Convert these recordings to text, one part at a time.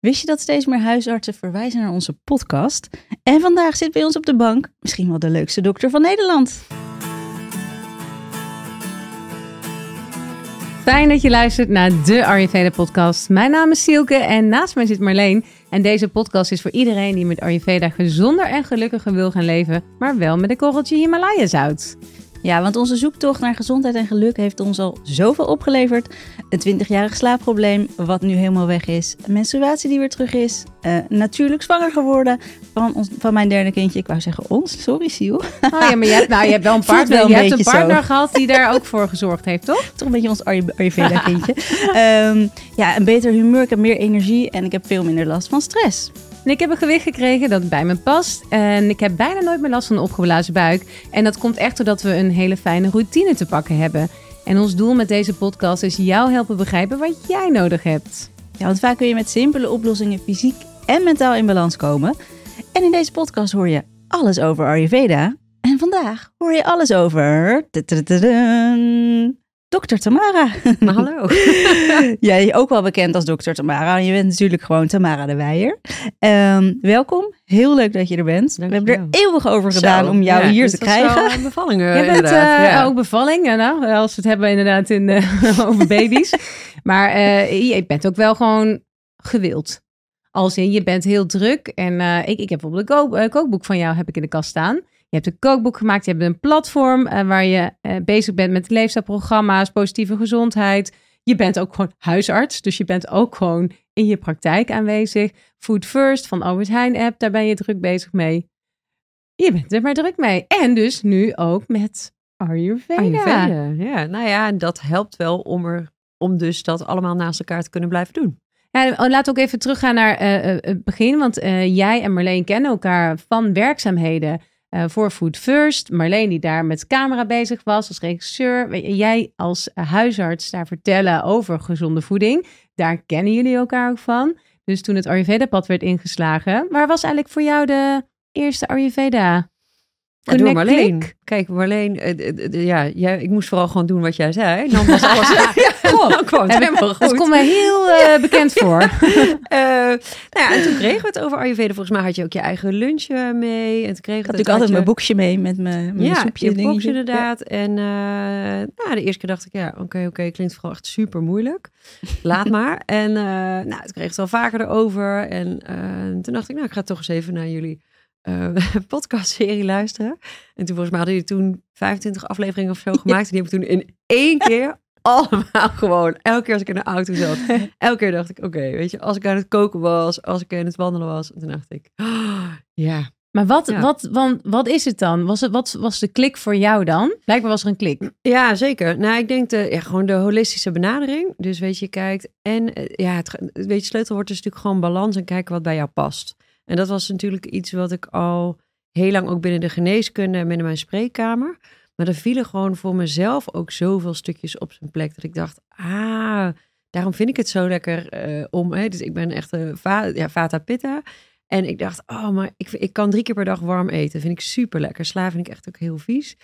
Wist je dat steeds meer huisartsen verwijzen naar onze podcast? En vandaag zit bij ons op de bank misschien wel de leukste dokter van Nederland. Fijn dat je luistert naar de Ayurveda podcast. Mijn naam is Sielke en naast mij zit Marleen. En deze podcast is voor iedereen die met Ayurveda gezonder en gelukkiger wil gaan leven, maar wel met een korreltje Himalaya zout. Ja, want onze zoektocht naar gezondheid en geluk heeft ons al zoveel opgeleverd. Een 20-jarig slaapprobleem, wat nu helemaal weg is. Menstruatie die weer terug is. Uh, natuurlijk zwanger geworden van, ons, van mijn derde kindje. Ik wou zeggen ons, sorry Siel. Oh ja, maar je hebt, nou, je hebt wel een partner, wel een je hebt een partner gehad die daar ook voor gezorgd heeft, toch? Toch een beetje ons Ayurveda kindje. um, ja, een beter humeur, ik heb meer energie en ik heb veel minder last van stress. En ik heb een gewicht gekregen dat bij me past. En ik heb bijna nooit meer last van een opgeblazen buik. En dat komt echt doordat we een hele fijne routine te pakken hebben. En ons doel met deze podcast is jou helpen begrijpen wat jij nodig hebt. Ja, want vaak kun je met simpele oplossingen fysiek en mentaal in balans komen. En in deze podcast hoor je alles over Ayurveda. En vandaag hoor je alles over... Dokter Tamara. Maar hallo. Jij ook wel bekend als dokter Tamara. Je bent natuurlijk gewoon Tamara de Weijer. Um, welkom. Heel leuk dat je er bent. We hebben er eeuwig over gedaan om jou hier te krijgen. Wel een bevalling, uh, Je bent uh, ja. ook bevalling, nou, als we het hebben inderdaad in, uh, over baby's. maar je bent ook wel gewoon gewild. Als in, je bent heel druk. En ik, ik heb bijvoorbeeld een kookboek van jou heb ik in de kast staan. Je hebt een kookboek gemaakt, je hebt een platform uh, waar je uh, bezig bent met leefstijlprogramma's, positieve gezondheid. Je bent ook gewoon huisarts, dus je bent ook gewoon in je praktijk aanwezig. Food First van Albert Heijn app, daar ben je druk bezig mee. Je bent er maar druk mee. En dus nu ook met Ayurveda. Ayurveda. Ja, nou ja, en dat helpt wel om, er, om dus dat allemaal naast elkaar te kunnen blijven doen. Ja, oh, laten we ook even teruggaan naar uh, het begin. Want jij en Marleen kennen elkaar van werkzaamheden uh, voor Food First. Marleen die daar met camera bezig was als regisseur. Jij als huisarts daar vertellen over gezonde voeding. Daar kennen jullie elkaar ook van. Dus toen het Ayurveda-pad werd ingeslagen, waar was eigenlijk voor jou de eerste Ayurveda ja, door Marleen. Kijk, Marleen, uh, ja, jij, ik moest vooral gewoon doen wat jij zei. Dan was alles ja, het, het komt mij heel uh, bekend voor. uh, nou ja, en toen kregen we het over Ayurveda. Volgens mij had je ook je eigen lunch mee. En toen kreeg ik had natuurlijk altijd mijn boekje mee met mijn, mijn ja, soepje. Ja, boekje inderdaad. En nou, de eerste keer dacht ik, ja, oké, okay, oké, okay, klinkt vooral echt super moeilijk. Laat maar. En nou, toen kreeg het wel vaker erover. En toen dacht ik, nou, ik ga toch eens even naar jullie uh, podcastserie luisteren. En toen volgens mij hadden jullie toen 25 afleveringen of zo gemaakt. En die heb ik toen in één keer allemaal gewoon, elke keer als ik in de auto zat, elke keer dacht ik, oké, weet je, als ik aan het koken was, als ik aan het wandelen was, toen dacht ik, oh, ja. Maar wat, wat, want, wat is het dan? Was het, wat was de klik voor jou dan? Blijkbaar was er een klik. Ja, zeker. Nou, ik denk de, ja, gewoon de holistische benadering. Dus weet je, kijkt en eh, ja, het, weet je, sleutelwoord is natuurlijk gewoon balans en kijken wat bij jou past. En dat was natuurlijk iets wat ik al heel lang ook binnen de geneeskunde en binnen mijn spreekkamer. Maar er vielen gewoon voor mezelf ook zoveel stukjes op zijn plek. Dat ik dacht, ah, daarom vind ik het zo lekker uh, om. Hè, dus ik ben echt een ja, vata pitta. En ik dacht, oh, maar ik, ik kan drie keer per dag warm eten. Vind ik super lekker. Sla vind ik echt ook heel vies.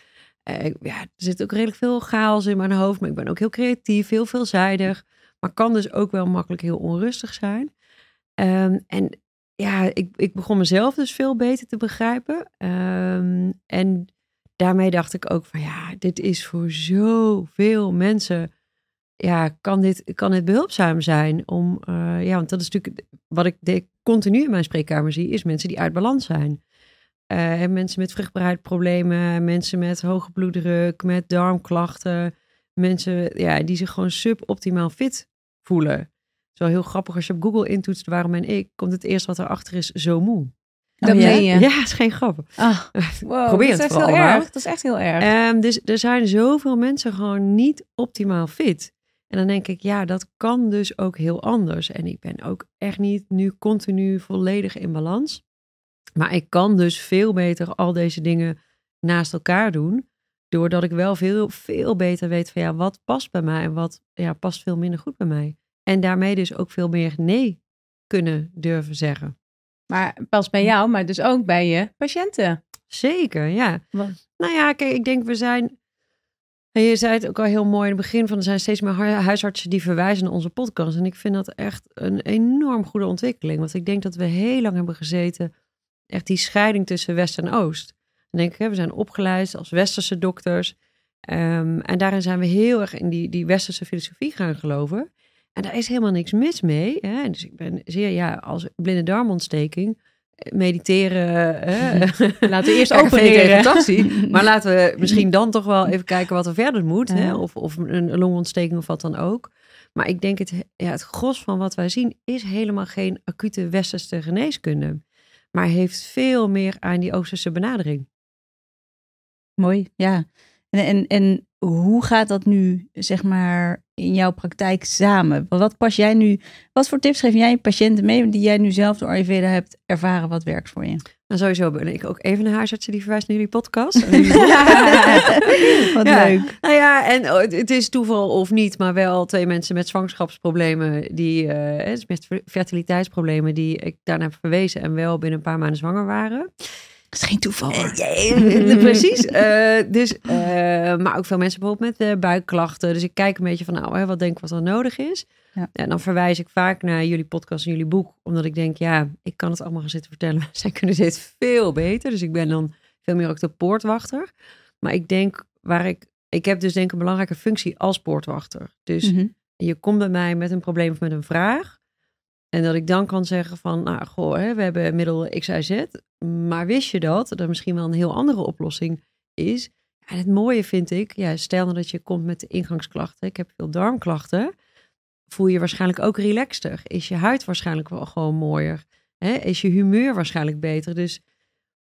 Uh, ja, er zit ook redelijk veel chaos in mijn hoofd. Maar ik ben ook heel creatief, heel veelzijdig. Maar kan dus ook wel makkelijk heel onrustig zijn. Um, en ja, ik, ik begon mezelf dus veel beter te begrijpen. Um, en daarmee dacht ik ook van ja, dit is voor zoveel mensen. Ja, kan dit, kan dit behulpzaam zijn om. Uh, ja, want dat is natuurlijk wat ik continu in mijn spreekkamer zie, is mensen die uit balans zijn. Uh, mensen met vruchtbaarheidsproblemen, mensen met hoge bloeddruk, met darmklachten. Mensen ja, die zich gewoon suboptimaal fit voelen zo heel grappig als je op Google intoetst waarom en ik, komt het eerst wat erachter is zo moe. Dat oh, je? Ja, is geen grap. Ah, wow, Probeer het heel erg. Dat is echt heel erg. Um, dus er zijn zoveel mensen gewoon niet optimaal fit. En dan denk ik, ja, dat kan dus ook heel anders. En ik ben ook echt niet nu continu volledig in balans. Maar ik kan dus veel beter al deze dingen naast elkaar doen. Doordat ik wel veel, veel beter weet van ja, wat past bij mij en wat ja, past veel minder goed bij mij. En daarmee dus ook veel meer nee kunnen durven zeggen. Maar pas bij jou, maar dus ook bij je patiënten. Zeker, ja. Wat? Nou ja, kijk, ik denk we zijn. En je zei het ook al heel mooi in het begin van er zijn steeds meer hu- huisartsen die verwijzen naar onze podcast. En ik vind dat echt een enorm goede ontwikkeling. Want ik denk dat we heel lang hebben gezeten, echt die scheiding tussen West en Oost. Dan denk ik, hè, we zijn opgeleid als westerse dokters. Ehm, en daarin zijn we heel erg in die, die westerse filosofie gaan geloven. En daar is helemaal niks mis mee. Hè? Dus ik ben zeer, ja, als blinde darmontsteking, eh, mediteren. hè. Laten we eerst opereren. taxi. Maar laten we misschien dan toch wel even kijken wat er verder moet. Hè? Of, of een longontsteking of wat dan ook. Maar ik denk het, ja, het gros van wat wij zien is helemaal geen acute westerse geneeskunde. Maar heeft veel meer aan die oosterse benadering. Mooi, ja. En, en, en hoe gaat dat nu, zeg maar, in jouw praktijk samen? Wat pas jij nu, wat voor tips geef jij je patiënten mee die jij nu zelf door Ayurveda hebt ervaren wat werkt voor je? En sowieso ben ik ook even een huisartsen die verwijst naar jullie podcast. Wat Ja. leuk. Nou ja, en oh, het- is toeval of niet, maar wel twee mensen met zwangerschapsproblemen, die, is met fer- fertiliteitsproblemen, die ik daarna heb verwezen en wel binnen een paar maanden zwanger waren. Dat is geen toeval. Eh, Precies. Eh, dus, eh, maar ook veel mensen bijvoorbeeld met eh, buikklachten. Dus ik kijk een beetje van, nou, hè, wat denk ik wat er nodig is. Ja. En dan verwijs ik vaak naar jullie podcast en jullie boek, omdat ik denk, ja, ik kan het allemaal gaan zitten vertellen. Zij kunnen dit veel beter. Dus ik ben dan veel meer ook de poortwachter. Maar ik denk, waar ik, ik heb dus denk ik een belangrijke functie als poortwachter. Dus Mhm. je komt bij mij met een probleem of met een vraag. En dat ik dan kan zeggen van, nou goh, hè, we hebben middel X, Y, Z. Maar wist je dat? Dat er misschien wel een heel andere oplossing is. En het mooie vind ik, ja, stel nou dat je komt met de ingangsklachten. Ik heb veel darmklachten. Voel je waarschijnlijk ook relaxter. Is je huid waarschijnlijk wel gewoon mooier. Hè? Is je humeur waarschijnlijk beter. Dus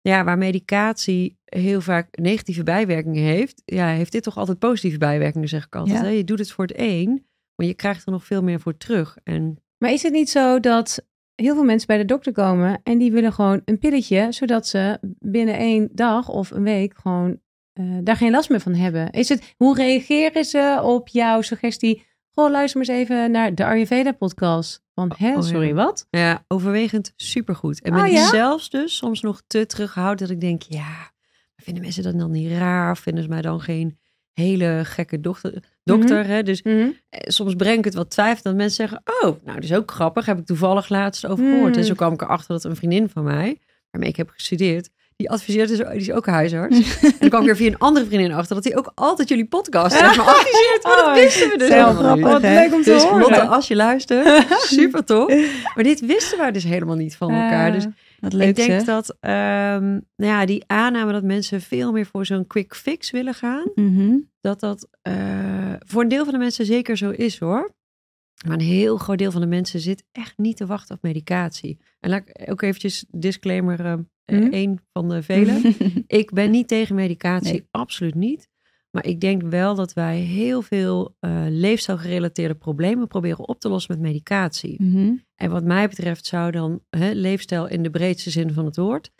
ja, waar medicatie heel vaak negatieve bijwerkingen heeft, ja, heeft dit toch altijd positieve bijwerkingen, zeg ik altijd. Ja. Hè? Je doet het voor het een, maar je krijgt er nog veel meer voor terug. En Maar is het niet zo dat heel veel mensen bij de dokter komen en die willen gewoon een pilletje, zodat ze binnen één dag of een week gewoon eh, daar geen last meer van hebben? Is het, hoe reageren ze op jouw suggestie? Goh, luister maar eens even naar de Ayurveda-podcast. Hè, Oh, ja. sorry, wat? ja, overwegend supergoed. En Oh, ben ja? zelfs dus soms nog te terughoudend dat ik denk, ja, vinden mensen dat dan niet raar? Of vinden ze mij dan geen hele gekke dochter, dokter? hè? Dus Mhm. eh, soms breng ik het wat twijfel dat mensen zeggen, oh, nou, dat is ook grappig. Heb ik toevallig laatst over gehoord. Hmm. En zo kwam ik erachter dat een vriendin van mij, waarmee ik heb gestudeerd, die adviseert, dus, die is ook huisarts. en dan kwam ik weer via een andere vriendin achter dat hij ook altijd jullie podcast zeg maar, adviseert. Maar dat Oh, wisten we dus helemaal. Wat leuk om te Dus horen. Lotte, als je luistert, super tof. Maar dit wisten wij dus helemaal niet van elkaar. Dus Eh, Wat leuk ik denk dat ehm, nou ja, die aanname dat mensen veel meer voor zo'n quick fix willen gaan, Mhm. dat dat eh, voor een deel van de mensen zeker zo is hoor. Maar een heel groot deel van de mensen zit echt niet te wachten op medicatie. En laat ik ook eventjes disclaimer, eh, eh, Mhm. één van de vele. Ik ben niet tegen medicatie, Nee. absoluut niet. Maar ik denk wel dat wij heel veel eh leefstijlgerelateerde problemen proberen op te lossen met medicatie. Mhm. En wat mij betreft zou dan hè, leefstijl in de breedste zin van het woord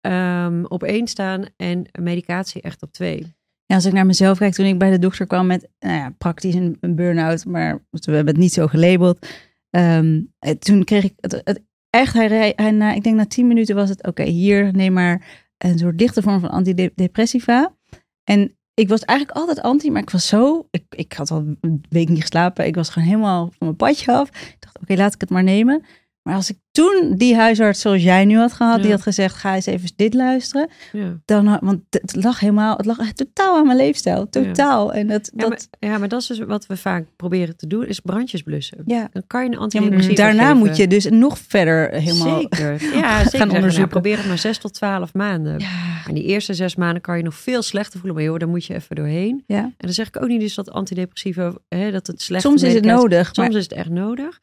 ehm, op één staan en medicatie echt op twee. Ja, als ik naar mezelf kijk, toen ik bij de dokter kwam met, nou ja, praktisch een, een burn-out, maar we hebben het niet zo gelabeld. Ehm, eh, toen kreeg ik het, het echt, hij, hij, na, ik denk na tien minuten was het, oké, hier neem maar een soort lichte vorm van antidepressiva. En ik was eigenlijk altijd anti, maar ik was zo, ik, ik had al een week niet geslapen. Ik was gewoon helemaal van mijn padje af. Ik dacht, oké, laat ik het maar nemen. Maar als ik toen die huisarts zoals jij nu had gehad, die Ja. had gezegd, ga eens even dit luisteren. Ja. Dan, want het lag helemaal, het lag totaal aan mijn leefstijl. Totaal. En dat, Ja, dat, maar, ja, maar dat is dus wat we vaak proberen te doen, is brandjes blussen. ja. Dan kan je een Ja, antidepressiva daarna geven. moet je dus nog verder helemaal Zeker. Ja, zeker. gaan nou, onderzoeken. probeer het maar zes tot twaalf maanden. Ja, En die eerste zes maanden kan je nog veel slechter voelen. Maar joh, daar moet je even doorheen. ja. En dan zeg ik ook niet dus dat antidepressiva, hè, dat het slecht Soms is het nodig. Soms maar, is het echt nodig.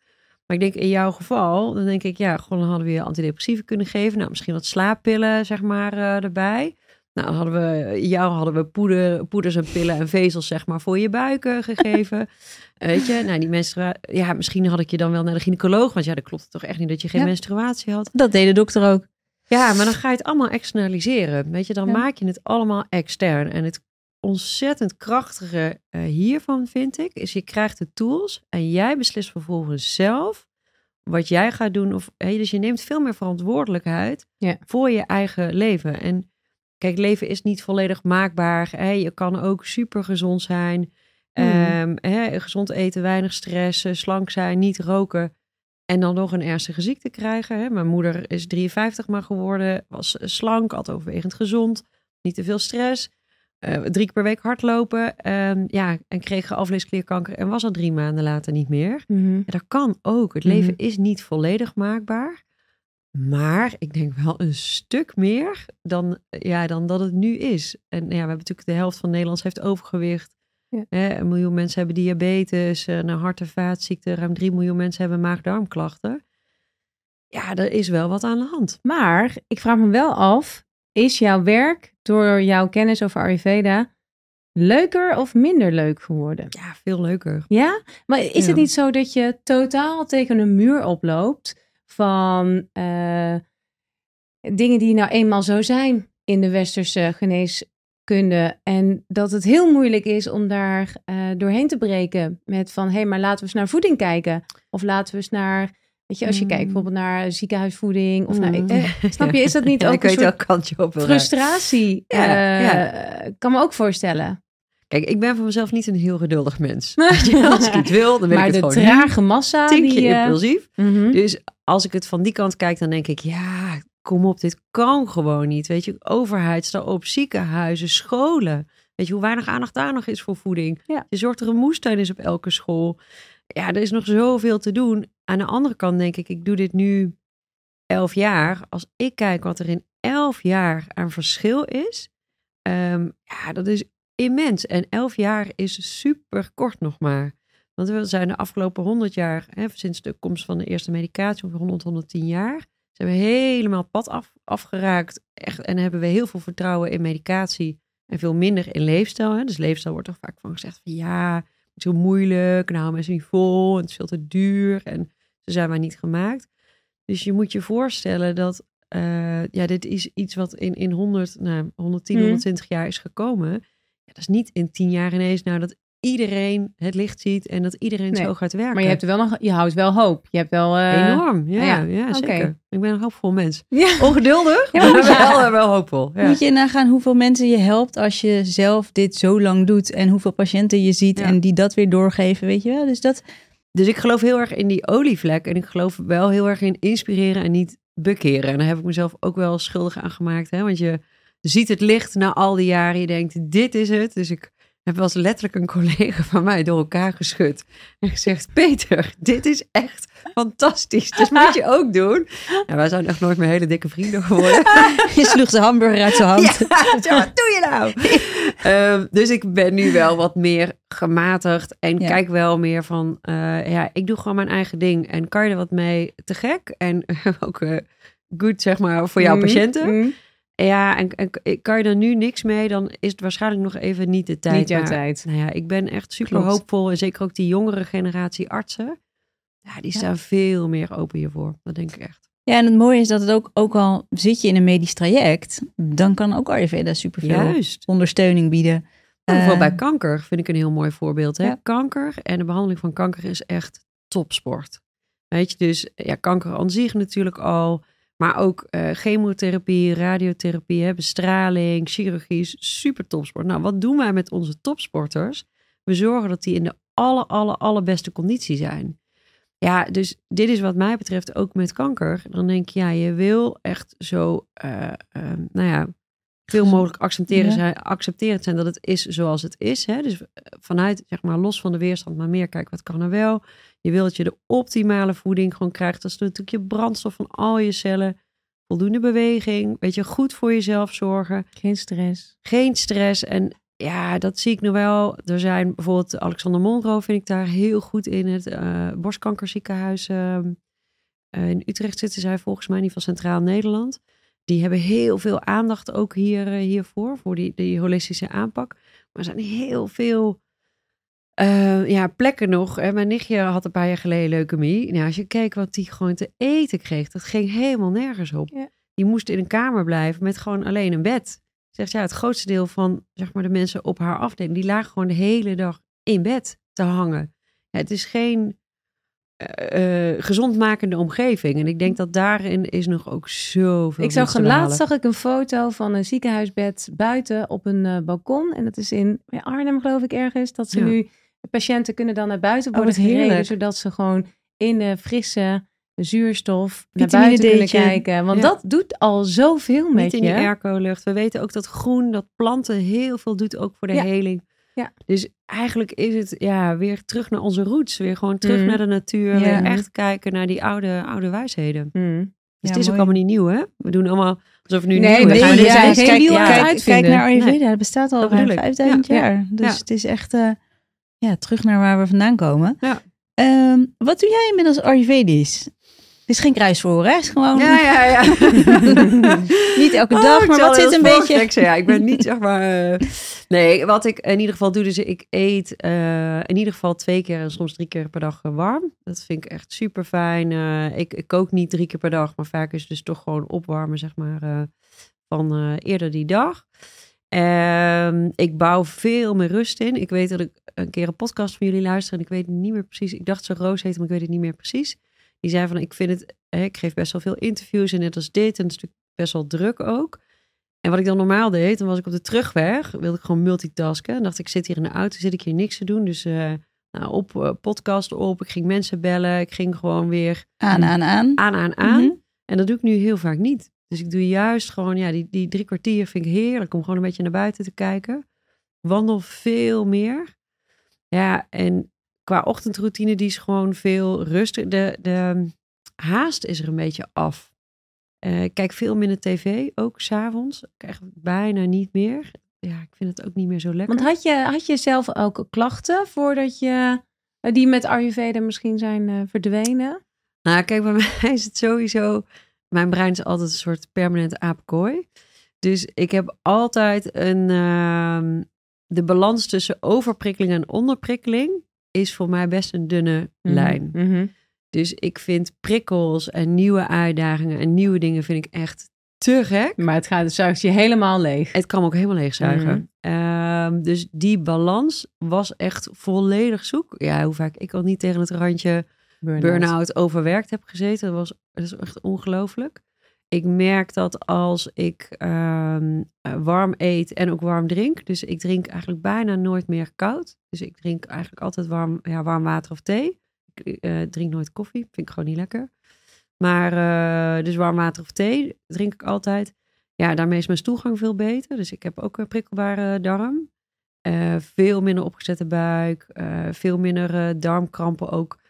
Maar ik denk in jouw geval, dan denk ik, ja, gewoon hadden we je antidepressiva kunnen geven. Nou, misschien wat slaappillen, zeg maar, eh, erbij. Nou, hadden we, jou hadden we poeder, poeders en pillen en vezels, zeg maar, voor je buiken gegeven. Weet je, nou, die menstruatie, ja, misschien had ik je dan wel naar de gynaecoloog. Want ja, dat klopt toch echt niet dat je geen Ja. menstruatie had. dat deed de dokter ook. Ja, maar dan ga je het allemaal externaliseren. Weet je, dan Ja. maak je het allemaal extern. En het ontzettend krachtige eh, hiervan vind ik, is je krijgt de tools en jij beslist vervolgens zelf wat jij gaat doen. Of, hé, dus je neemt veel meer verantwoordelijkheid Ja. voor je eigen leven. En kijk, leven is niet volledig maakbaar. Hè? Je kan ook super gezond zijn. Hè, gezond eten, weinig stress, eh, slank zijn, niet roken. En dan nog een ernstige ziekte krijgen. Hè? Mijn moeder is 53 maar geworden, was eh, slank, had overwegend gezond, niet te veel stress. Eh, drie keer per week hardlopen. ja, en kreeg afleesklierkanker en was al drie maanden later niet meer. Mhm. Ja, dat kan ook. Het Mhm. leven is niet volledig maakbaar. Maar ik denk wel een stuk meer dan, ja, dan dat het nu is. En ja, we hebben natuurlijk de helft van Nederlands heeft overgewicht. Ja. Hè, een miljoen mensen hebben diabetes, een hart- en vaatziekten. Ruim 3 miljoen mensen hebben maag-darmklachten. Ja, er is wel wat aan de hand. Maar ik vraag me wel af, is jouw werk door jouw kennis over Ayurveda leuker of minder leuk geworden? Ja, veel leuker. Ja? Maar is Ja. het niet zo dat je totaal tegen een muur oploopt van eh, dingen die nou eenmaal zo zijn in de westerse geneeskunde en dat het heel moeilijk is om daar eh, doorheen te breken met van hé, hey, maar laten we eens naar voeding kijken of laten we eens naar Weet je, als je Mm. kijkt bijvoorbeeld naar ziekenhuisvoeding of naar, Mm. eh, snap je, is dat niet Ja, ook ik een weet soort welk kant je op frustratie? Ja, Eh, ja. Kan me ook voorstellen. Kijk, ik ben van mezelf niet een heel geduldig mens. Als ik iets wil, dan maar ik de het gewoon nu. trage massa Tinkje die... eh, impulsief. mhm. Dus als ik het van die kant kijk, dan denk ik, ja, kom op, dit kan gewoon niet. Weet je, overheid, sta op ziekenhuizen, scholen. Weet je hoe weinig aandacht daar nog is voor voeding? Ja. Je zorgt er een moestuin is op elke school. Ja, er is nog zoveel te doen. Aan de andere kant denk ik, ik doe dit nu elf jaar. Als ik kijk wat er in elf jaar aan verschil is, ehm, ja, dat is immens. En elf jaar is super kort nog maar. Want we zijn de afgelopen 100 jaar, hè, sinds de komst van de eerste medicatie, ongeveer 100, 110 jaar, zijn we helemaal pad af, afgeraakt. Echt, en hebben we heel veel vertrouwen in medicatie en veel minder in leefstijl. Hè. Dus leefstijl wordt er vaak van gezegd van ja, heel moeilijk, nou mensen niet vol, en het is veel te duur en ze zijn maar niet gemaakt. Dus je moet je voorstellen dat eh, ja, dit is iets wat in, in 100, nou, 110, Mhm. 120 jaar is gekomen. Ja, dat is niet in 10 jaar ineens nou dat iedereen het licht ziet en dat iedereen Nee, zo gaat werken. Maar je, hebt wel nog, je houdt wel hoop. Je hebt wel... eh, Enorm, ja, ja, ja, zeker. Ik ben een hoopvol mens. Ja. Ongeduldig, Ja, maar wel, wel hoopvol. Ja. Moet je nagaan hoeveel mensen je helpt als je zelf dit zo lang doet en hoeveel patiënten je ziet en die dat weer doorgeven, weet je wel? Dus dat, Dus ik geloof heel erg in die olievlek en ik geloof wel heel erg in inspireren en niet bekeren. En daar heb ik mezelf ook wel schuldig aan gemaakt. Hè? Want je ziet het licht na al die jaren, je denkt, dit is het. Dus ik heb wel eens letterlijk een collega van mij door elkaar geschud. En gezegd, Peter, dit is echt fantastisch. Dus moet je ook doen. En wij zijn echt nooit meer hele dikke vrienden geworden. je sloeg zijn hamburger uit zijn hand. Ja, wat doe je nou? Ehm, dus ik ben nu wel wat meer gematigd en Ja. kijk wel meer van, eh, ja, ik doe gewoon mijn eigen ding. En kan je er wat mee? Te gek. En ook eh, goed, zeg maar, voor jouw Mhm, patiënten. mhm. Ja, en, en kan je er nu niks mee, dan is het waarschijnlijk nog even niet de tijd. Niet jouw Maar, tijd. Nou ja, ik ben echt super Klopt. hoopvol. En zeker ook die jongere generatie artsen. Ja, die Ja. staan veel meer open hiervoor. Dat denk ik echt. Ja, en het mooie is dat het ook, ook al zit je in een medisch traject, dan kan ook Ayurveda superveel Juist. ondersteuning bieden. Bijvoorbeeld Eh, bij kanker vind ik een heel mooi voorbeeld. Hè? Ja. Kanker en de behandeling van kanker is echt topsport. Weet je, dus ja, kanker aan zich natuurlijk al. Maar ook eh, chemotherapie, radiotherapie, hè, bestraling, chirurgie is super topsport. Nou, wat doen wij met onze topsporters? We zorgen dat die in de alle, alle, allerbeste conditie zijn. Ja, dus dit is wat mij betreft ook met kanker. Dan denk je, ja, je wil echt zo, eh, eh, nou ja, veel mogelijk accepteren zijn, accepterend zijn dat het is zoals het is. Hè? Dus eh, vanuit, zeg maar, los van de weerstand, maar meer kijk, wat kan er wel? Je wilt dat je de optimale voeding gewoon krijgt. Dat is natuurlijk je brandstof van al je cellen. Voldoende beweging, weet je, goed voor jezelf zorgen. Geen stress. Geen stress. En ja, dat zie ik nu wel. Er zijn bijvoorbeeld Alexander Monroe, vind ik daar heel goed in. Het eh, borstkankerziekenhuis ehm, eh, in Utrecht zitten zij volgens mij, in ieder geval Centraal Nederland. Die hebben heel veel aandacht ook hier, eh, hiervoor, voor die, die holistische aanpak. Maar er zijn heel veel eh, ja, plekken nog. En mijn nichtje had een paar jaar geleden leukemie. Nou, als je keek wat die gewoon te eten kreeg, dat ging helemaal nergens op. Ja. Die moest in een kamer blijven met gewoon alleen een bed. Zegt ja, het grootste deel van zeg maar, de mensen op haar afdeling, die lagen gewoon de hele dag in bed te hangen. Ja, het is geen eh, eh, gezondmakende omgeving. En ik denk dat daarin is nog ook zoveel. Ik zag laatst zag ik een foto van een ziekenhuisbed buiten op een eh, balkon. En dat is in Arnhem, geloof ik, ergens. Dat ze Ja. nu, de patiënten kunnen dan naar buiten Oh, worden gereden. heerlijk. Zodat ze gewoon in de frisse zuurstof naar buiten kunnen kijken. Want Ja. dat doet al zoveel met Niet in je. die airco-lucht. We weten ook dat groen, dat planten heel veel doet ook voor de Ja. heling. Ja. Dus eigenlijk is het ja, weer terug naar onze roots. Weer gewoon terug Mhm. naar de natuur. Ja. Weer echt kijken naar die oude, oude wijsheden. Dus Hmm. Ja, het is ook allemaal niet nieuw, hè? We doen allemaal alsof het nu Nee, nieuw we is. nu dit zijn wiel aan het kijk, uitvinden. kijk naar Ayurveda, Nee. dat bestaat al Dat ruim bedoel ik. 5000 Ja. jaar. Dus het is echt eh, ja, terug naar waar we vandaan komen. Ja. Ehm, wat doe jij inmiddels Ayurvedisch? Het is geen kruisvoer, hè? Het is gewoon Ja, ja, ja. niet elke Oh, dag, maar wat zit een beetje... Ik ja, ik ben niet zeg maar. eh, nee, wat ik in ieder geval doe, dus ik eet eh, in ieder geval twee keer en soms drie keer per dag eh, warm. Dat vind ik echt super fijn. ik, ik kook niet drie keer per dag, maar vaak is het dus toch gewoon opwarmen, zeg maar, van eerder die dag. Ehm, ik bouw veel meer rust in. Ik weet dat ik een keer een podcast van jullie luister en ik weet niet meer precies. Ik dacht zo Roos heet, maar ik weet het niet meer precies. Die zei van, ik vind het, hè, ik geef best wel veel interviews en net als dit. En het is natuurlijk best wel druk ook. En wat ik dan normaal deed, dan was ik op de terugweg, wilde ik gewoon multitasken. En dacht ik, zit hier in de auto, zit ik hier niks te doen. Dus eh, nou, op eh, podcast op, ik ging mensen bellen, ik ging gewoon weer Aan, aan, aan. aan, aan, aan. Mhm. En dat doe ik nu heel vaak niet. Dus ik doe juist gewoon, ja, die, die drie kwartier vind ik heerlijk om gewoon een beetje naar buiten te kijken. Wandel veel meer. Ja, en qua ochtendroutine, die is gewoon veel rustiger. De, de haast is er een beetje af. Eh, ik kijk veel minder tv, ook s'avonds. Ik krijg bijna niet meer. Ja, ik vind het ook niet meer zo lekker. Want had je, had je zelf ook klachten voordat je... eh, Die met Ayurveda misschien zijn eh, verdwenen? Nou, kijk, bij mij is het sowieso. Mijn brein is altijd een soort permanente aapkooi. Dus ik heb altijd een. ehm, de balans tussen overprikkeling en onderprikkeling is voor mij best een dunne lijn. Mhm. Dus ik vind prikkels en nieuwe uitdagingen en nieuwe dingen vind ik echt te gek. Maar het gaat zuigt je helemaal leeg. Het kan ook helemaal leegzuigen. Mhm. Ehm, dus die balans was echt volledig zoek. Ja, hoe vaak ik al niet tegen het randje burn-out overwerkt heb gezeten. Dat, was, dat is echt ongelooflijk. Ik merk dat als ik ehm, eh, warm eet en ook warm drink. Dus ik drink eigenlijk bijna nooit meer koud. Dus ik drink eigenlijk altijd warm, ja, warm water of thee. Ik eh, drink nooit koffie. Vind ik gewoon niet lekker. Maar eh, dus warm water of thee drink ik altijd. Ja, daarmee is mijn stoelgang veel beter. Dus ik heb ook een prikkelbare darm. Veel minder opgezette buik. veel minder darmkrampen ook.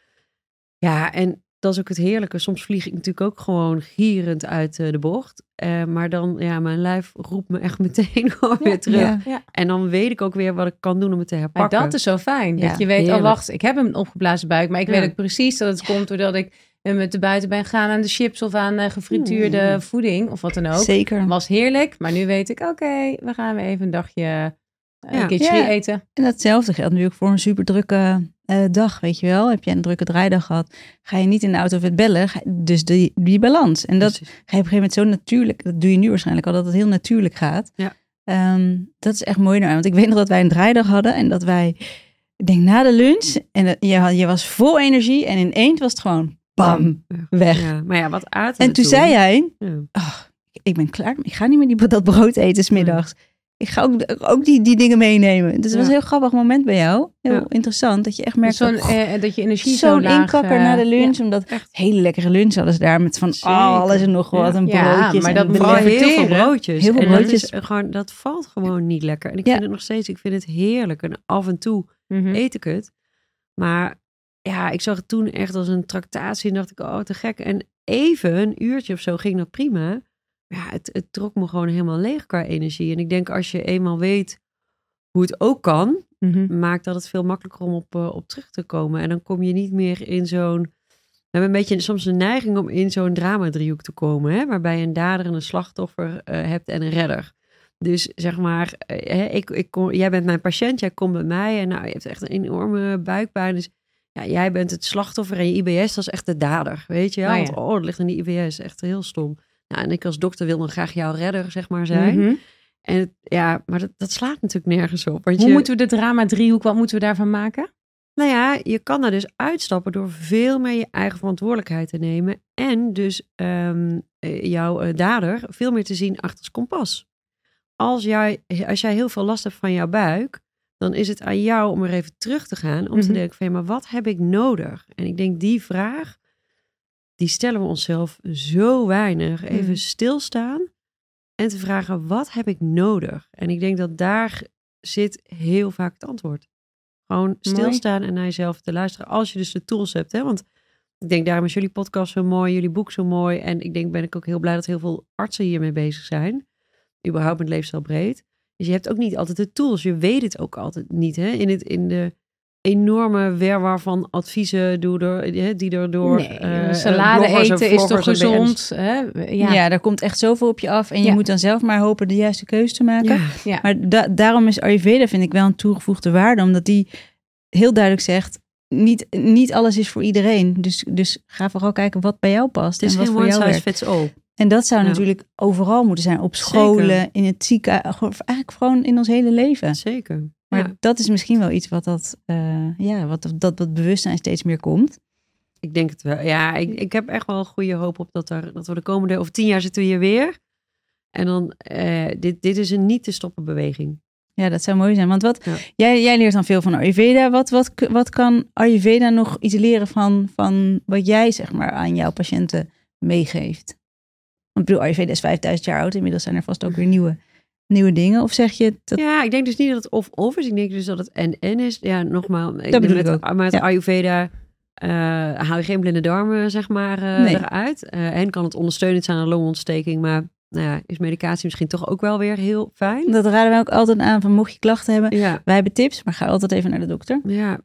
Ja, en dat is ook het heerlijke. Soms vlieg ik natuurlijk ook gewoon gierend uit eh, de bocht. Eh, maar dan, ja, mijn lijf roept me echt meteen gewoon weer terug. Ja. Ja. En dan weet ik ook weer wat ik kan doen om het te Maar herpakken. dat is zo fijn. Dat je weet, heerlijk. oh wacht, ik heb een opgeblazen buik. Maar ik weet ook precies dat het komt doordat ik met de buiten ben gegaan aan de chips of aan eh, gefrituurde Mm. voeding of wat dan ook. Zeker. Was heerlijk, maar nu weet ik, oké, we gaan weer even een dagje uh, eten. En datzelfde geldt natuurlijk voor een super drukke eh, dag, weet je wel. Heb je een drukke draaidag gehad, ga je niet in de auto of het bellen. ga- dus die, die balans. En dat Precies. ga je op een gegeven moment zo natuurlijk, dat doe je nu waarschijnlijk al, dat het heel natuurlijk gaat. Ja. Ehm, dat is echt mooi naar Want ik weet nog dat wij een draaidag hadden en dat wij, ik denk na de lunch, en dat- je, had- je was vol energie en ineens was het gewoon bam, weg. Ja, maar ja, wat aten En toen zei jij, Ja. ik ben klaar, ik ga niet meer die, dat brood eten 's middags. Ik ga ook, ook die, die dingen meenemen. Dus het was Ja. een heel grappig moment bij jou. Heel Ja. interessant dat je echt merkt Zo'n, dat, eh, dat je energie zo zo'n laag... inkakker eh, na de lunch. ja. Omdat Echt. hele lekkere lunch hadden ze daar met van Zeker. alles en nog wat. Ja. En Ja, broodjes maar en dat Vooral heel veel broodjes. Heel veel dat, broodjes. is eh, gewoon, dat valt gewoon niet lekker. En ik Ja. vind het nog steeds, ik vind het heerlijk. En af en toe Mhm. eet ik het. Maar ja, ik zag het toen echt als een tractatie en dacht ik, oh te gek. En even, een uurtje of zo, ging dat prima. Ja, het, het trok me gewoon helemaal leeg qua energie. En ik denk als je eenmaal weet hoe het ook kan, Mhm. maakt dat het veel makkelijker om op, eh, op terug te komen. En dan kom je niet meer in zo'n. We hebben een beetje soms een neiging om in zo'n drama-driehoek te komen, hè? waarbij je een dader en een slachtoffer eh, hebt en een redder. Dus zeg maar, hè, ik, ik kom, jij bent mijn patiënt, jij komt bij mij en nou, je hebt echt een enorme buikpijn. Dus ja, jij bent het slachtoffer en je IBS, dat is echt de dader, weet je wel? Oh ja. Want oh, het ligt in die IBS, echt heel stom. Nou, en ik als dokter wil dan graag jouw redder, zeg maar, zijn. Mhm. En het- ja, maar dat, dat slaat natuurlijk nergens op. Want Hoe je, moeten we de drama driehoek, wat moeten we daarvan maken? Nou ja, je kan daar dus uitstappen door veel meer je eigen verantwoordelijkheid te nemen. En dus ehm, eh, jouw eh, dader veel meer te zien achter het kompas. Als jij, als jij heel veel last hebt van jouw buik, dan is het aan jou om er even terug te gaan. Om te Mhm. denken van, ja, maar wat heb ik nodig? En ik denk die vraag, die stellen we onszelf zo weinig. Even Mhm. stilstaan en te vragen, wat heb ik nodig? En ik denk dat daar zit heel vaak het antwoord. Gewoon stilstaan en naar jezelf te luisteren. Als je dus de tools hebt. Hè? Want ik denk daarom is jullie podcast zo mooi, jullie boek zo mooi. En ik denk ben ik ook heel blij dat heel veel artsen hiermee bezig zijn. Überhaupt met leefstijlbreed. Dus je hebt ook niet altijd de tools. Je weet het ook altijd niet. Hè? In, het, in de enorme werwar van adviezen door, door, hè, die er door... nee, eh, salade eten is toch gezond? Hè? Ja. Ja. daar komt echt zoveel op je af. En je Ja. moet dan zelf maar hopen de juiste keuze te maken. Ja, ja. Maar da- daarom is Ayurveda, vind ik, wel een toegevoegde waarde. Omdat die heel duidelijk zegt, niet, niet alles is voor iedereen. Dus, dus ga vooral kijken wat bij jou past. het is en wat geen voor one jou size werkt. fits all. En dat zou Ja. natuurlijk overal moeten zijn. Op scholen, Zeker. in het ziekenhuis. Eigenlijk gewoon in ons hele leven. Zeker. Maar Ja. dat is misschien wel iets wat dat, eh, ja, wat, dat, dat bewustzijn steeds meer komt. Ik denk het wel. Ja, ik, ik heb echt wel een goede hoop op dat, er, dat we de komende, over tien jaar zitten we hier weer. En dan, eh, dit, dit is een niet te stoppen beweging. Ja, dat zou mooi zijn. Want wat, Ja. jij, jij leert dan veel van Ayurveda. Wat, wat, wat kan Ayurveda nog iets leren van, van wat jij zeg maar aan jouw patiënten meegeeft? Want ik bedoel, Ayurveda is 5000 jaar oud. Inmiddels zijn er vast ook weer nieuwe, nieuwe dingen. Of zeg je dat? Ja, ik denk dus niet dat het of-of is. Ik denk dus dat het en-en is. Ja, nogmaals. Ik bedoel met, ik ook. Met Ja. Ayurveda eh, haal je geen blinde darmen, zeg maar, eh, Nee. eruit. Eh, en kan het ondersteunend zijn aan longontsteking. Maar nou ja, is medicatie misschien toch ook wel weer heel fijn. Dat raden wij ook altijd aan van mocht je klachten hebben. Ja, Wij hebben tips, maar ga altijd even naar de dokter. ja.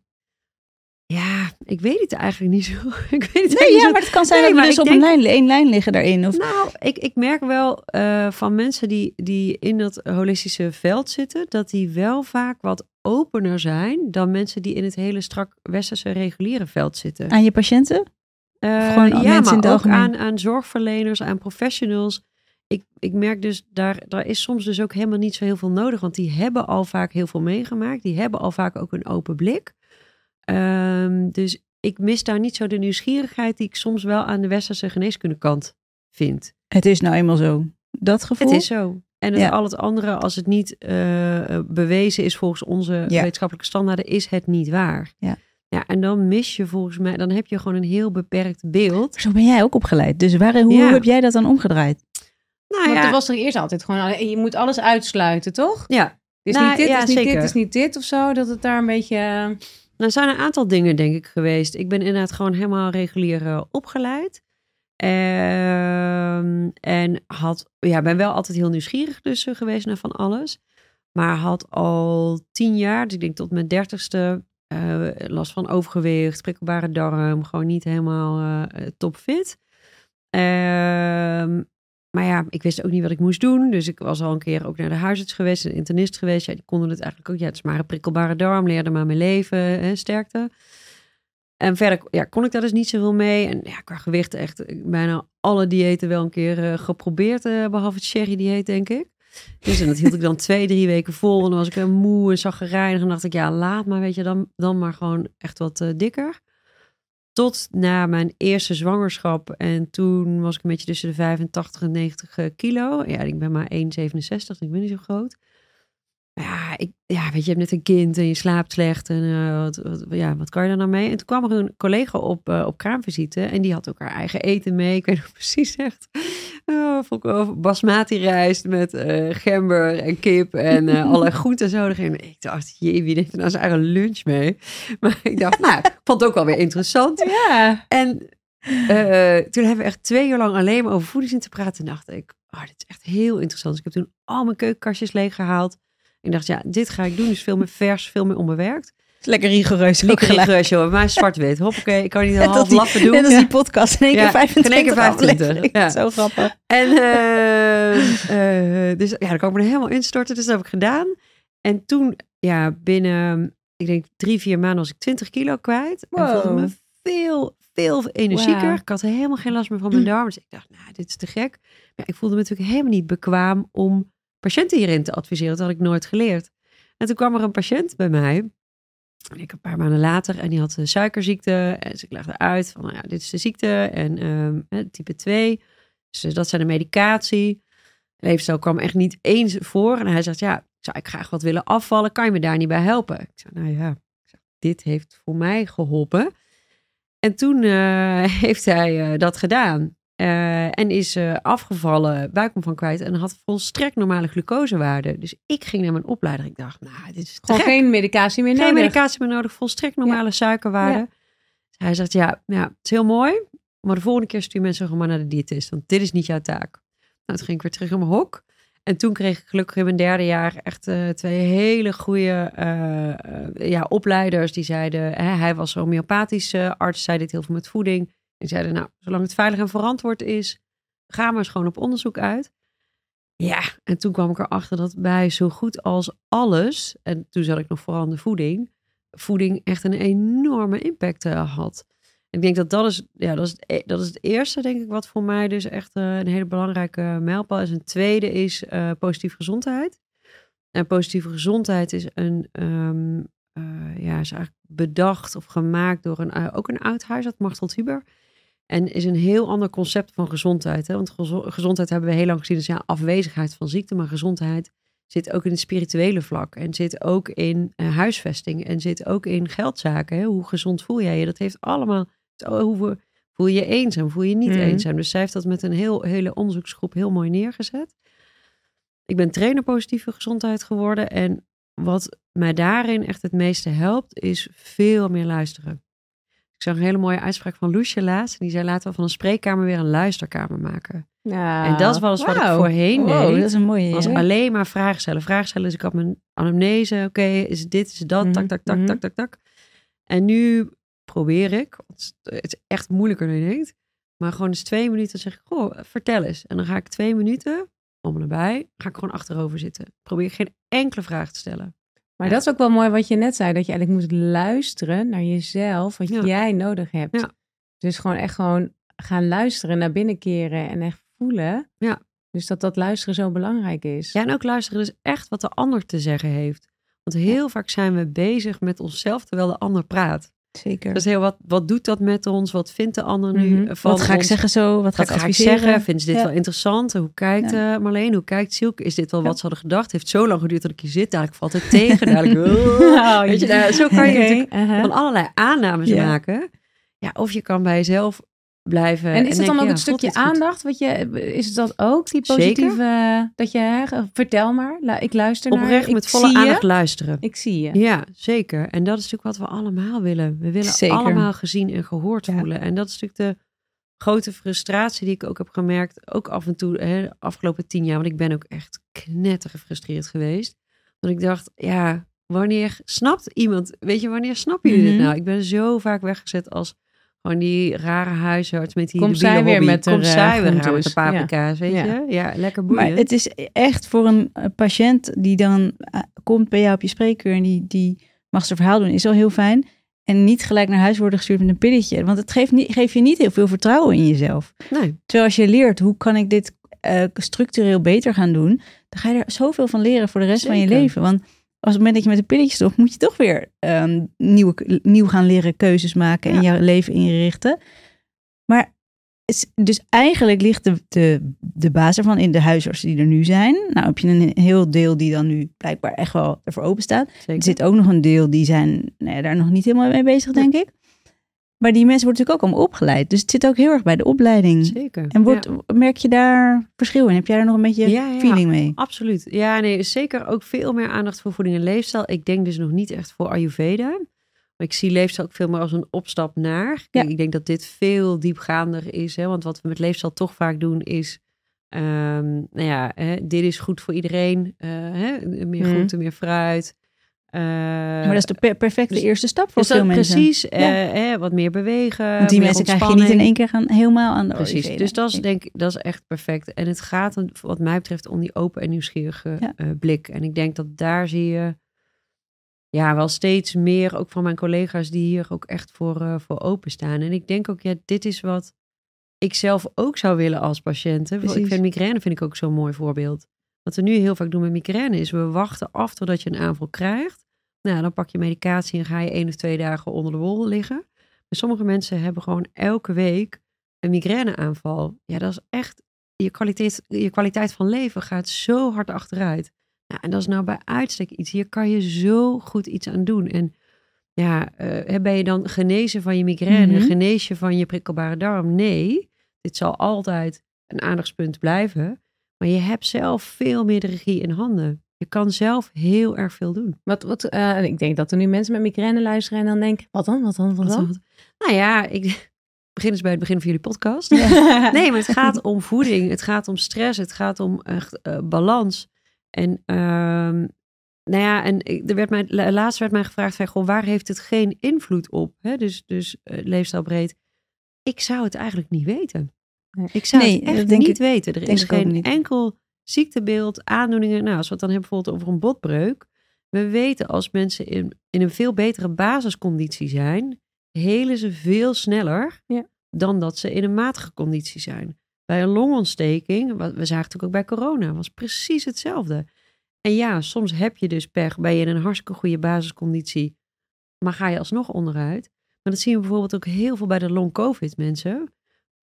Ja, ik weet het eigenlijk niet zo. ik weet het Nee, ja, zo- maar het kan zijn Nee, dat we dus op een lijn, één lijn liggen daarin. Of, Nou, ik, ik merk wel eh, van mensen die, die in dat holistische veld zitten, dat die wel vaak wat opener zijn dan mensen die in het hele strak westerse reguliere veld zitten. aan je patiënten? Eh, gewoon ja, mensen maar in het ook algemeen? aan, aan zorgverleners, aan professionals. Ik, ik merk dus, daar, daar is soms dus ook helemaal niet zo heel veel nodig, want die hebben al vaak heel veel meegemaakt. Die hebben al vaak ook een open blik. Ehm, dus ik mis daar niet zo de nieuwsgierigheid die ik soms wel aan de westerse geneeskundekant vind. Het is nou eenmaal zo. Dat gevoel. Het is zo. En het, Ja. al het andere, als het niet eh, bewezen is volgens onze Ja. wetenschappelijke standaarden, is het niet waar. Ja. ja. En dan mis je volgens mij, dan heb je gewoon een heel beperkt beeld. Zo ben jij ook opgeleid. Dus waar, hoe Ja. heb jij dat dan omgedraaid? Nou Want ja, er was toch eerst altijd gewoon, alleen- je moet alles uitsluiten, toch? ja. Is Nou, niet dit, ja, is niet zeker. dit, is niet dit of zo. Dat het daar een beetje... Nou, zijn een aantal dingen, denk ik, geweest. Ik ben inderdaad gewoon helemaal regulier eh, opgeleid. Ehm, en had, ja, ben wel altijd heel nieuwsgierig dus eh, geweest naar van alles. Maar had al tien jaar, dus ik denk tot mijn dertigste, eh, last van overgewicht, prikkelbare darm, gewoon niet helemaal topfit. Ehm, maar ja, ik wist ook niet wat ik moest doen. Dus ik was al een keer ook naar de huisarts geweest, een internist geweest. Ja, die konden het eigenlijk ook. Ja, het is maar een prikkelbare darm, leerde maar mijn leven, hè, sterkte. En verder ja, kon ik daar dus niet zoveel mee. En ja, qua gewicht echt eh, bijna alle diëten wel een keer eh, geprobeerd. eh, behalve het sherry-dieet, denk ik. Dus en dat hield ik dan twee, drie weken vol. En dan was ik weer moe en zaggerijnig. En dacht ik, ja, laat maar, weet je, dan, dan maar gewoon echt wat dikker. Tot na mijn eerste zwangerschap. En toen was ik een beetje tussen de 85 en 90 eh, kilo. Ja, ik ben maar 1,67, dus ik ben niet zo groot. Ja, ik, ja, weet je, je hebt net een kind en je slaapt slecht. En eh, wat, wat, ja, wat kan je daar nou mee? En toen kwam er een collega op, eh, op kraamvisite. En die had ook haar eigen eten mee. Ik weet nog precies echt. Oh, ik wel basmati rijst met eh, gember en kip en eh alle groenten zo. Ik dacht, jee, wie neemt er nou zijn eigen lunch mee? Maar ik dacht, nou, ik vond het ook wel weer interessant. Ja. En toen hebben we echt twee uur lang alleen maar over voeding zitten praten. En dacht ik, oh, dit is echt heel interessant. Dus ik heb toen al mijn keukenkastjes leeggehaald. Ik dacht, ja, dit ga ik doen. Dus veel meer vers, veel meer onbewerkt. Lekker rigoureus. Lekker rigoureus, joh. Mij zwart-wit. Hoppakee, ik kan niet een half laffen doen. Net als Ja. die podcast. In één keer 25 in één keer 25, afleveringen. ja. Zo grappig. En eh, eh, dus ja, dan kan ik me er helemaal instorten. Dus dat heb ik gedaan. En toen, ja, binnen, ik denk drie, vier maanden was ik 20 kilo kwijt. En Wow. voelde me veel, veel energieker. Ik had helemaal geen last meer van mijn darmen. Dus ik dacht, nou, dit is te gek. Maar ik voelde me natuurlijk helemaal niet bekwaam om patiënten hierin te adviseren. Dat had ik nooit geleerd. En toen kwam er een patiënt bij mij. En ik een paar maanden later en die had de suikerziekte. En ik legde uit van, nou ja, dit is de ziekte en ehm, type 2. Dus dat zijn de medicatie. Leefstijl kwam echt niet eens voor. En hij zegt, ja, zou ik graag wat willen afvallen. Kan je me daar niet bij helpen? Ik zei, nou ja, dit heeft voor mij geholpen. En toen uh, heeft hij uh, dat gedaan. Uh, en is afgevallen, buik van kwijt en had volstrekt normale glucosewaarden. Dus ik ging naar mijn opleider. Ik dacht, nou, dit is Gewoon geen medicatie meer nodig. Geen medicatie meer nodig, volstrekt normale ja. suikerwaarden. Ja. Dus hij zegt, ja, ja, het is heel mooi. Maar de volgende keer stuur mensen gewoon maar naar de diëtist. Want dit is niet jouw taak. Nou, toen ging ik weer terug in mijn hok. En toen kreeg ik gelukkig in mijn derde jaar echt uh, twee hele goede uh, ja, opleiders. Die zeiden, hè, hij was homeopathische arts, zei dit heel veel met voeding. Die zeiden, nou, zolang het veilig en verantwoord is, gaan we eens gewoon op onderzoek uit. Ja, en toen kwam ik erachter dat bij zo goed als alles, en toen zat ik nog vooral de voeding, voeding echt een enorme impact had. Ik denk dat dat is, ja, dat is, het, e-, dat is het eerste, denk ik, wat voor mij dus echt uh, een hele belangrijke mijlpaal is. Een tweede is uh, positieve gezondheid. En positieve gezondheid is een, um, ja, is eigenlijk bedacht of gemaakt door een, ook een oud huisarts, Martel Huber. En is een heel ander concept van gezondheid. Hè? Want gezondheid hebben we heel lang gezien als ja, afwezigheid van ziekte. Maar gezondheid zit ook in het spirituele vlak. En zit ook in huisvesting. En zit ook in geldzaken. Hè? Hoe gezond voel jij je? Dat heeft allemaal hoe voel je je eenzaam, voel je je niet Mhm. eenzaam. Dus zij heeft dat met een heel, hele onderzoeksgroep heel mooi neergezet. Ik ben trainer positieve gezondheid geworden. En wat mij daarin echt het meeste helpt, is veel meer luisteren. Ik zag een hele mooie uitspraak van Loesje laatst. En die zei, laten we van een spreekkamer weer een luisterkamer maken. Ja. En dat is wel eens wat ik voorheen Wow, deed. dat is een mooie. was alleen maar vragen stellen. Vragen stellen. Dus ik had mijn anamnese. Oké, is het dit, is het dat? Mhm, Tak, tak, tak, mhm. tak, tak, tak. En nu probeer ik. Het is, het is echt moeilijker dan je denkt. Maar gewoon eens twee minuten zeg ik, goh, vertel eens. En dan ga ik twee minuten, om en nabij, ga ik gewoon achterover zitten. Probeer geen enkele vraag te stellen. Maar Ja. dat is ook wel mooi wat je net zei, dat je eigenlijk moet luisteren naar jezelf, wat Ja. jij nodig hebt. Ja. Dus gewoon echt gewoon gaan luisteren, naar binnen keren en echt voelen. Ja. Dus dat dat luisteren zo belangrijk is. Ja, en ook luisteren dus echt wat de ander te zeggen heeft. Want heel vaak zijn we bezig met onszelf terwijl de ander praat. Zeker. Dus heel wat, wat doet dat met ons? Wat vindt de ander nu Mhm. van Wat ga ik ons? zeggen zo? Wat ga Wat ik ga ik adviseren? zeggen? Vinden ze dit Ja. wel interessant? Hoe kijkt eh Marleen? Hoe kijkt Silke? Is dit wel Ja. wat ze hadden gedacht? Heeft zo lang geduurd dat ik hier zit. Dadelijk valt het tegen. Dadelijk, Oh, weet je, nou, zo kan je natuurlijk aha. van allerlei aannames maken. Ja, of je kan bij jezelf blijven. En is dat dan ook ja, een stukje God, aandacht? Wat je, is het dat ook, die Zeker. positieve, dat je, hè, vertel maar, ik luister naar Oprecht ik met volle aandacht je, luisteren. ik zie je. Ja, zeker. En dat is natuurlijk wat we allemaal willen. We willen Zeker. allemaal gezien en gehoord Ja. voelen. En dat is natuurlijk de grote frustratie die ik ook heb gemerkt. Ook af en toe, hè, de afgelopen tien jaar. Want ik ben ook echt knetter gefrustreerd geweest. Want ik dacht, ja, wanneer snapt iemand... Weet je, wanneer snappen jullie Mhm. dit nou? Ik ben zo vaak weggezet als gewoon die rare huisarts met die Komt zij weer met Komt eh, zij weer groentes. met de paprika's, weet Ja. je? Ja, lekker Maar boeiend. het is echt voor een patiënt die dan eh, komt bij jou op je spreekuur en die, die mag zijn verhaal doen, is al heel fijn. En niet gelijk naar huis worden gestuurd met een pilletje. Want het geeft, niet, geeft je niet heel veel vertrouwen in jezelf. Nee, Terwijl als je leert, hoe kan ik dit eh, structureel beter gaan doen, dan ga je er zoveel van leren voor de rest van je leven. Want als op het moment dat je met een pilletje stopt, moet je toch weer ehm, nieuwe, nieuw gaan leren keuzes maken en Ja. jouw leven inrichten. Maar dus eigenlijk ligt de, de, de basis ervan in de huisartsen die er nu zijn. Nou heb je een heel deel die dan nu blijkbaar echt wel ervoor open staat. Er zit ook nog een deel die zijn nou ja, daar nog niet helemaal mee bezig, denk ik. Maar die mensen worden natuurlijk ook allemaal opgeleid. Dus het zit ook heel erg bij de opleiding. Zeker. En wordt, merk je daar verschil in? Heb jij daar nog een beetje Ja, ja. feeling mee? Absoluut. Ja, nee, zeker ook veel meer aandacht voor voeding en leefstijl. Ik denk dus nog niet echt voor Ayurveda. Maar ik zie leefstijl ook veel meer als een opstap naar. Ik denk dat dit veel diepgaander is. Hè? Want wat we met leefstijl toch vaak doen is... ehm, nou ja, hè, dit is goed voor iedereen. eh, hè? Meer Mhm. groente, meer fruit. Eh, Maar dat is de per- perfecte dus- eerste stap voor dus veel mensen. precies. eh, wat meer bewegen. Want die mensen krijg je niet in één keer gaan helemaal aan de Precies. Dus dat is denk dat is echt perfect. En het gaat wat mij betreft om die open en nieuwsgierige Ja. eh, blik. En ik denk dat daar zie je ja, wel steeds meer, ook van mijn collega's die hier ook echt voor, eh, voor openstaan. En ik denk ook, ja, dit is wat ik zelf ook zou willen als patiënt. Ik vind migraine vind ik ook zo'n mooi voorbeeld. Wat we nu heel vaak doen met migraine is, we wachten af totdat je een aanval krijgt. Nou, dan pak je medicatie en ga je één of twee dagen onder de wol liggen. Maar sommige mensen hebben gewoon elke week een migraineaanval. Ja, dat is echt, je kwaliteit, je kwaliteit van leven gaat zo hard achteruit. Nou, en dat is nou bij uitstek iets. Hier kan je zo goed iets aan doen. En ja, uh, ben je dan genezen van je migraine? Mhm. Genees je van je prikkelbare darm? Nee, dit zal altijd een aandachtspunt blijven. Maar je hebt zelf veel meer de regie in handen. Je kan zelf heel erg veel doen. Wat, wat, eh, ik denk dat er nu mensen met migraine luisteren en dan denken, wat dan, wat dan, wat dan? Nou ja, ik begin eens bij het begin van jullie podcast. Nee, maar het gaat om voeding, het gaat om stress, het gaat om echt uh, balans. En ehm, nou ja, en er werd mij, laatst werd mij gevraagd van, goh, waar heeft het geen invloed op? Hè? Dus, dus uh, leefstijlbreed. Ik zou het eigenlijk niet weten. Nee. Ik zou nee, het echt denk niet ik, weten. Er is geen enkel ziektebeeld, aandoeningen. Nou, als we het dan hebben bijvoorbeeld over een botbreuk. We weten als mensen in, in een veel betere basisconditie zijn, helen ze veel sneller ja. dan dat ze in een matige conditie zijn. Bij een longontsteking, we zagen het natuurlijk ook bij corona, was precies hetzelfde. En ja, soms heb je dus pech, ben je in een hartstikke goede basisconditie, maar ga je alsnog onderuit. Maar dat zien we bijvoorbeeld ook heel veel bij de long-covid mensen.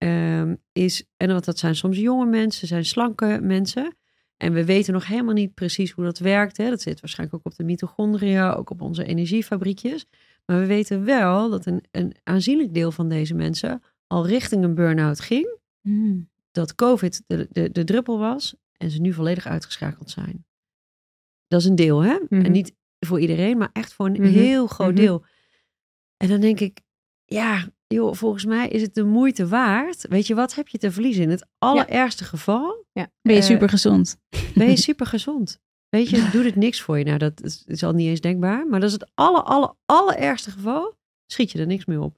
Um, is, en wat dat zijn soms jonge mensen, zijn slanke mensen. En we weten nog helemaal niet precies hoe dat werkt. Hè. Dat zit waarschijnlijk ook op de mitochondria, ook op onze energiefabriekjes. Maar we weten wel dat een, een aanzienlijk deel van deze mensen al richting een burn-out ging. Mm. Dat COVID de, de, de druppel was en ze nu volledig uitgeschakeld zijn. Dat is een deel, hè? Mhm. En niet voor iedereen, maar echt voor een Mhm. heel groot Mhm. deel. En dan denk ik, ja, joh, volgens mij is het de moeite waard. Weet je, wat heb je te verliezen? In het allerergste geval Ja. Ben je Eh, super gezond? ben je super gezond. Weet je, doet het niks voor je. Nou, dat is, is al niet eens denkbaar. Maar dat is het aller, aller, allerergste geval. Schiet je er niks meer op.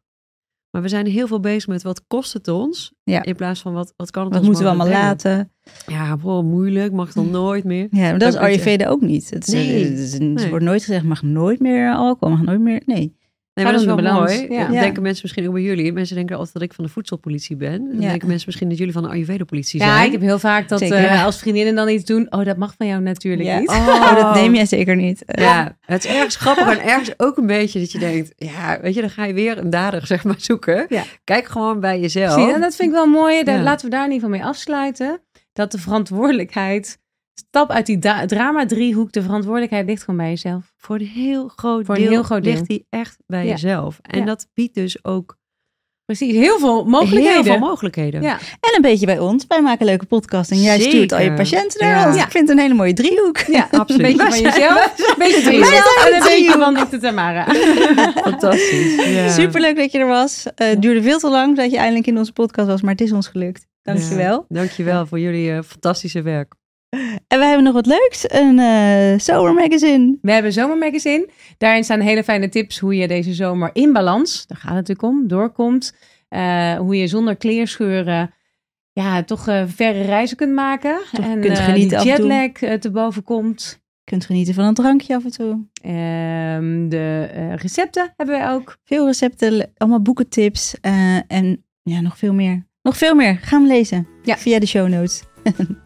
Maar we zijn heel veel bezig met wat kost het ons. Ja. In plaats van wat, wat kan het Wat ons moeten we allemaal brengen. laten? Ja, bro, moeilijk. Mag dan nooit meer. Ja, maar dat is Dat je- Ayurveda ook niet. Het, is, Nee, het is- het nee. wordt nooit gezegd, mag nooit meer alcohol, mag nooit meer... Nee. Nee, maar dat is wel balans, mooi. ja. Dat denken mensen misschien ook bij jullie. Mensen denken altijd dat ik van de voedselpolitie ben. Dan Ja. denken mensen misschien dat jullie van de Ayurveda-politie zijn. Ja, ik heb heel vaak dat eh, als vriendinnen dan iets doen. Oh, dat mag van jou natuurlijk Ja. niet. Oh, dat neem jij zeker niet. Eh, Ja, het is ergens grappig en ergens ook een beetje dat je denkt, ja, weet je, dan ga je weer een dader zeg maar zoeken. Ja. Kijk gewoon bij jezelf. Zie je, en dat vind ik wel mooi. Daar, Ja. Laten we daar in ieder geval mee afsluiten. Dat de verantwoordelijkheid, stap uit die drama-driehoek, de verantwoordelijkheid ligt gewoon bij jezelf. Voor een heel groot Voor een deel heel groot deel. ligt die echt bij Ja. jezelf. En Ja. dat biedt dus ook Precies, heel veel mogelijkheden. heel veel mogelijkheden. Ja. En een beetje bij ons. Wij maken leuke podcast en jij stuurt al je patiënten naar Ja. ons. Ik vind het een hele mooie driehoek. Ja, Absoluut. Een beetje van jezelf, een beetje van Wij jezelf en een een beetje van Dr. Tamara. Fantastisch. Ja. Superleuk dat je er was. Eh, Het duurde veel te lang dat je eindelijk in onze podcast was, maar het is ons gelukt. Dankjewel. Ja, dankjewel voor jullie eh, fantastische werk. En we hebben nog wat leuks. Een eh zomermagazine. We hebben een zomermagazine. Daarin staan hele fijne tips hoe je deze zomer in balans, daar gaat het natuurlijk om, doorkomt. Eh, hoe je zonder kleerscheuren ja, toch eh, verre reizen kunt maken. Toch en kunt genieten die jetlag te boven komt. Kunt genieten van een drankje af en toe. Ehm, de recepten hebben wij ook. Veel recepten, allemaal boekentips en ja, nog veel meer. Nog veel meer. Ga hem lezen Ja. via de show notes.